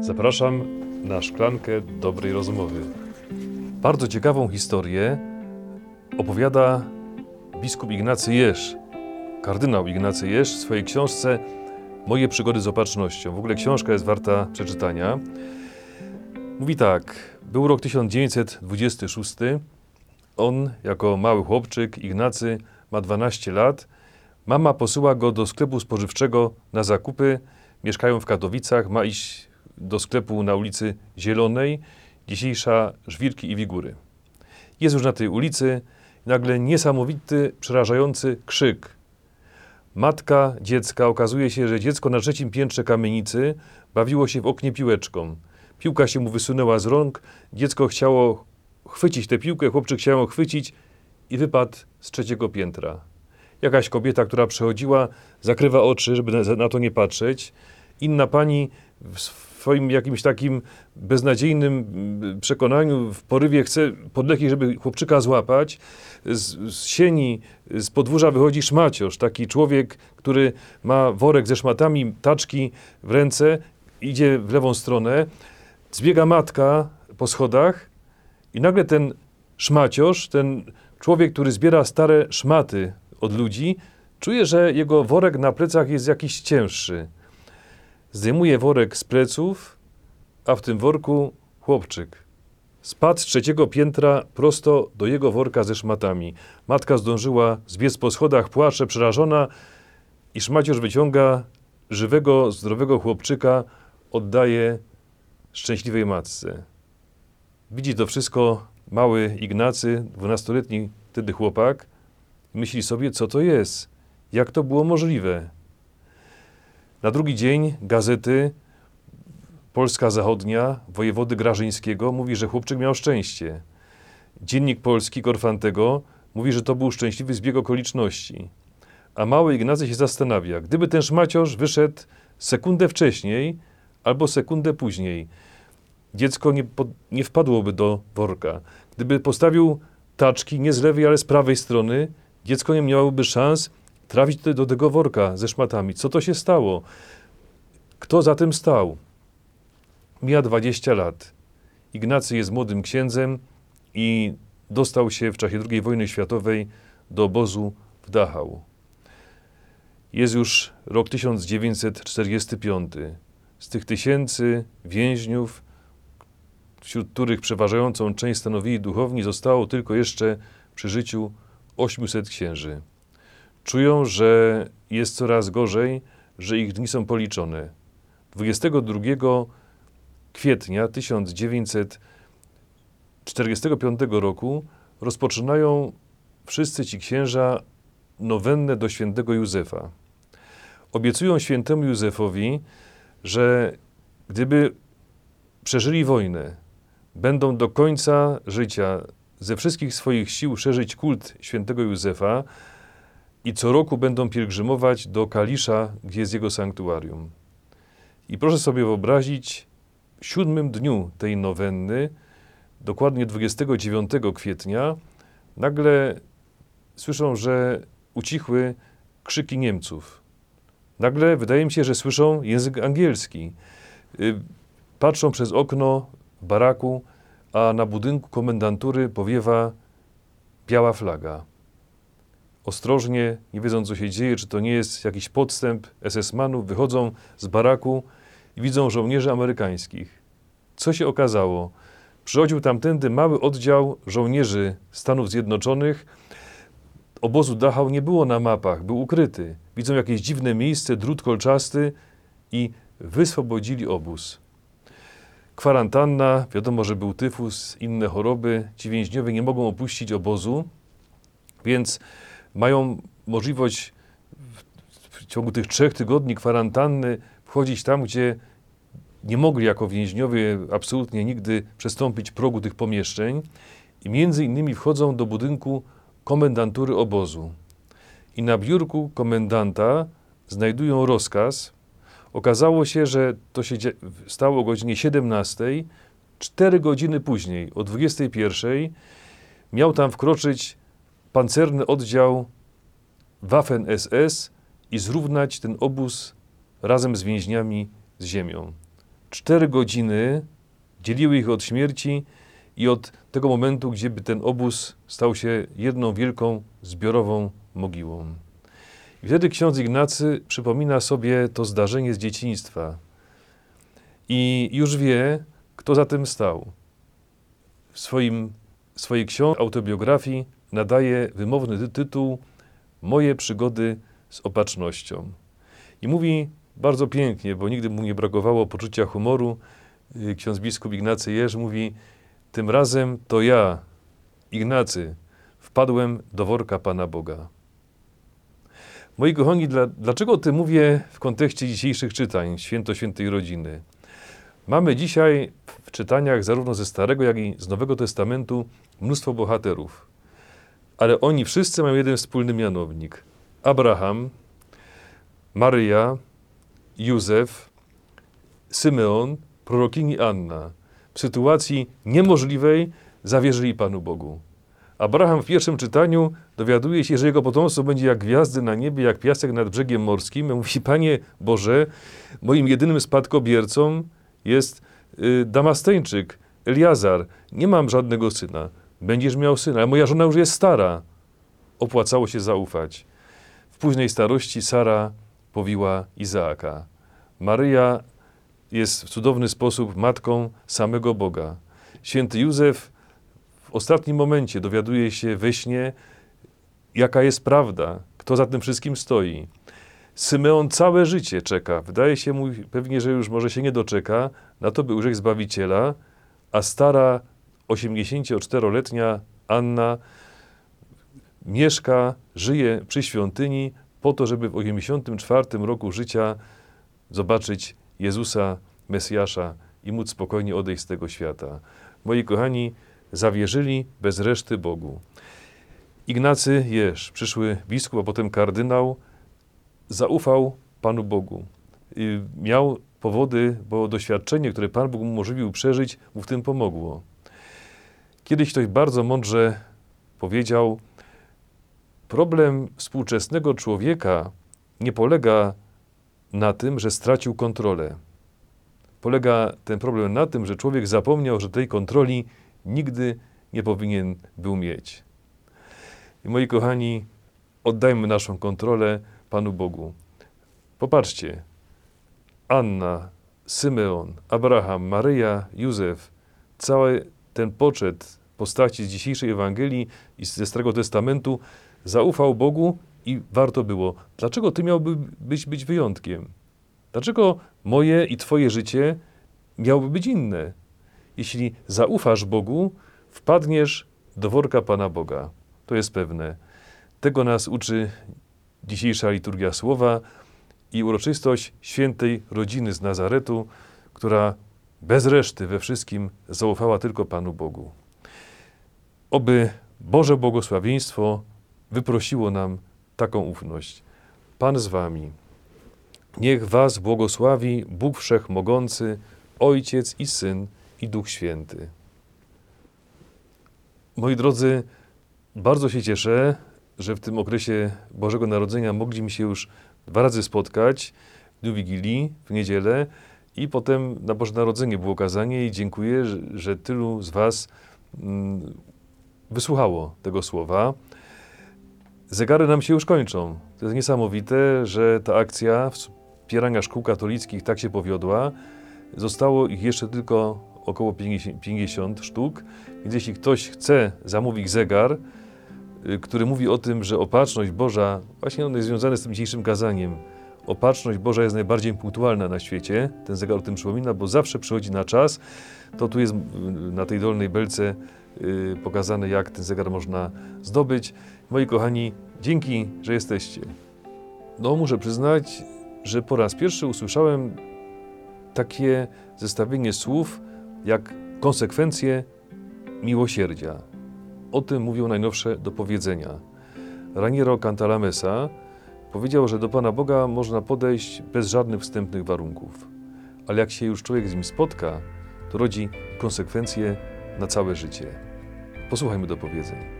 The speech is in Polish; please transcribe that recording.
Zapraszam na szklankę dobrej rozmowy. Bardzo ciekawą historię opowiada biskup Ignacy Jesz, kardynał Ignacy Jesz w swojej książce Moje przygody z opatrznością. W ogóle książka jest warta przeczytania. Mówi tak, był rok 1926. On, jako mały chłopczyk, Ignacy, ma 12 lat. Mama posyła go do sklepu spożywczego na zakupy. Mieszkają w Katowicach, ma iść do sklepu na ulicy Zielonej, dzisiejsza Żwirki i Wigury. Jest już na tej ulicy nagle niesamowity, przerażający krzyk. Matka dziecka, okazuje się, że dziecko na trzecim piętrze kamienicy bawiło się w oknie piłeczką. Piłka się mu wysunęła z rąk, dziecko chciało chwycić tę piłkę, chłopczyk chciał ją chwycić i wypadł z trzeciego piętra. Jakaś kobieta, która przechodziła, zakrywa oczy, żeby na to nie patrzeć. Inna pani w swoim jakimś takim beznadziejnym przekonaniu, w porywie chce podleki, żeby chłopczyka złapać. Z, z sieni, z podwórza wychodzi szmaciosz, taki człowiek, który ma worek ze szmatami, taczki w ręce, idzie w lewą stronę. Zbiega matka po schodach i nagle ten szmaciosz, ten człowiek, który zbiera stare szmaty od ludzi, czuje, że jego worek na plecach jest jakiś cięższy. Zdejmuje worek z pleców, a w tym worku chłopczyk. Spadł z trzeciego piętra prosto do jego worka ze szmatami. Matka zdążyła zbiec po schodach, płacze, przerażona i szmaciarz wyciąga żywego, zdrowego chłopczyka, oddaje szczęśliwej matce. Widzi to wszystko mały Ignacy, dwunastoletni wtedy chłopak, myśli sobie, co to jest, jak to było możliwe. Na drugi dzień gazety Polska Zachodnia, wojewody Grażyńskiego mówi, że chłopczyk miał szczęście. Dziennik Polski Korfantego mówi, że to był szczęśliwy zbieg okoliczności. A mały Ignacy się zastanawia, gdyby ten szmaciarz wyszedł sekundę wcześniej albo sekundę później, dziecko nie, pod, nie wpadłoby do worka. Gdyby postawił taczki nie z lewej, ale z prawej strony, dziecko nie miałoby szans trafić do, do tego worka ze szmatami. Co to się stało? Kto za tym stał? Mija 20 lat. Ignacy jest młodym księdzem i dostał się w czasie II wojny światowej do obozu w Dachau. Jest już rok 1945. Z tych tysięcy więźniów, wśród których przeważającą część stanowili duchowni, zostało tylko jeszcze przy życiu 800 księży. Czują, że jest coraz gorzej, że ich dni są policzone. 22 kwietnia 1945 roku rozpoczynają wszyscy ci księża nowennę do świętego Józefa. Obiecują świętemu Józefowi, że gdyby przeżyli wojnę, będą do końca życia ze wszystkich swoich sił szerzyć kult świętego Józefa i co roku będą pielgrzymować do Kalisza, gdzie jest jego sanktuarium. I proszę sobie wyobrazić, w siódmym dniu tej nowenny, dokładnie 29 kwietnia, nagle słyszą, że ucichły krzyki Niemców. Nagle wydaje mi się, że słyszą język angielski. Y, patrzą przez okno baraku, a na budynku komendantury powiewa biała flaga. Ostrożnie, nie wiedząc co się dzieje, czy to nie jest jakiś podstęp SS-manów, wychodzą z baraku i widzą żołnierzy amerykańskich. Co się okazało? Przychodził tamtędy mały oddział żołnierzy Stanów Zjednoczonych. Obozu Dachau nie było na mapach, był ukryty. Widzą jakieś dziwne miejsce, drut kolczasty i wyswobodzili obóz. Kwarantanna, wiadomo, że był tyfus, inne choroby. Ci więźniowie nie mogą opuścić obozu, więc mają możliwość w ciągu tych trzech tygodni kwarantanny wchodzić tam, gdzie nie mogli jako więźniowie absolutnie nigdy przestąpić progu tych pomieszczeń i między innymi wchodzą do budynku komendantury obozu. I na biurku komendanta znajdują rozkaz. Okazało się, że to się stało o godzinie 17. Cztery godziny później, o 21, miał tam wkroczyć pancerny oddział Waffen-SS i zrównać ten obóz razem z więźniami z ziemią. cztery godziny dzieliły ich od śmierci i od tego momentu, gdzie by ten obóz stał się jedną wielką zbiorową mogiłą. I wtedy ksiądz Ignacy przypomina sobie to zdarzenie z dzieciństwa i już wie, kto za tym stał. W swoim, swojej książce, autobiografii nadaje wymowny ty- tytuł Moje przygody z opatrznością. I mówi bardzo pięknie, bo nigdy mu nie brakowało poczucia humoru. Y, Ksiądz biskup Ignacy Jerz mówi: Tym razem to ja, Ignacy, wpadłem do worka Pana Boga. Moi kochani, dla, dlaczego o tym mówię w kontekście dzisiejszych czytań Święto Świętej Rodziny? Mamy dzisiaj w czytaniach zarówno ze Starego, jak i z Nowego Testamentu mnóstwo bohaterów. Ale oni wszyscy mają jeden wspólny mianownik. Abraham, Maryja, Józef, Symeon, prorokini Anna. W sytuacji niemożliwej zawierzyli Panu Bogu. Abraham w pierwszym czytaniu dowiaduje się, że jego potomstwo będzie jak gwiazdy na niebie, jak piasek nad brzegiem morskim. Mówi, Panie Boże, moim jedynym spadkobiercą jest y, Damasteńczyk, Eliazar. Nie mam żadnego syna. Będziesz miał syna, ale moja żona już jest stara. Opłacało się zaufać. W późnej starości Sara powiła Izaaka. Maryja jest w cudowny sposób matką samego Boga. Święty Józef w ostatnim momencie dowiaduje się we śnie, jaka jest prawda, kto za tym wszystkim stoi. Symeon całe życie czeka. Wydaje się mu pewnie, że już może się nie doczeka na to, by ujrzeć Zbawiciela, a stara 84-letnia Anna mieszka, żyje przy świątyni po to, żeby w 84 roku życia zobaczyć Jezusa, Mesjasza i móc spokojnie odejść z tego świata. Moi kochani, zawierzyli bez reszty Bogu. Ignacy Jerz, przyszły biskup, a potem kardynał, zaufał Panu Bogu. Miał powody, bo doświadczenie, które Pan Bóg mu umożliwił przeżyć, mu w tym pomogło. Kiedyś ktoś bardzo mądrze powiedział: Problem współczesnego człowieka nie polega na tym, że stracił kontrolę. Polega ten problem na tym, że człowiek zapomniał, że tej kontroli nigdy nie powinien był mieć. I moi kochani, oddajmy naszą kontrolę Panu Bogu. Popatrzcie, Anna, Symeon, Abraham, Maryja, Józef, cały ten poczet postaci z dzisiejszej Ewangelii i ze Starego Testamentu zaufał Bogu i warto było. Dlaczego ty miałby być, być wyjątkiem? Dlaczego moje i twoje życie miałoby być inne? Jeśli zaufasz Bogu, wpadniesz do worka Pana Boga. To jest pewne. Tego nas uczy dzisiejsza liturgia słowa i uroczystość świętej rodziny z Nazaretu, która bez reszty we wszystkim zaufała tylko Panu Bogu. Oby Boże błogosławieństwo wyprosiło nam taką ufność. Pan z wami. Niech was błogosławi Bóg Wszechmogący, Ojciec i Syn i Duch Święty. Moi drodzy, bardzo się cieszę, że w tym okresie Bożego Narodzenia mogliśmy się już dwa razy spotkać w dniu Wigilii, w niedzielę i potem na Boże Narodzenie było kazanie i dziękuję, że, tylu z Was mm, wysłuchało tego słowa. Zegary nam się już kończą. To jest niesamowite, że ta akcja wspierania szkół katolickich tak się powiodła. Zostało ich jeszcze tylko około 50, 50 sztuk, więc jeśli ktoś chce zamówić zegar, y, który mówi o tym, że opatrzność Boża, właśnie on jest związany z tym dzisiejszym kazaniem, opatrzność Boża jest najbardziej punktualna na świecie, ten zegar o tym przypomina, bo zawsze przychodzi na czas, to tu jest y, na tej dolnej belce y, pokazane, jak ten zegar można zdobyć. Moi kochani, dzięki, że jesteście. No, muszę przyznać, że po raz pierwszy usłyszałem takie zestawienie słów jak konsekwencje miłosierdzia. O tym mówią najnowsze dopowiedzenia. Raniero Cantalamessa powiedział, że do Pana Boga można podejść bez żadnych wstępnych warunków, ale jak się już człowiek z nim spotka, to rodzi konsekwencje na całe życie. Posłuchajmy dopowiedzeń.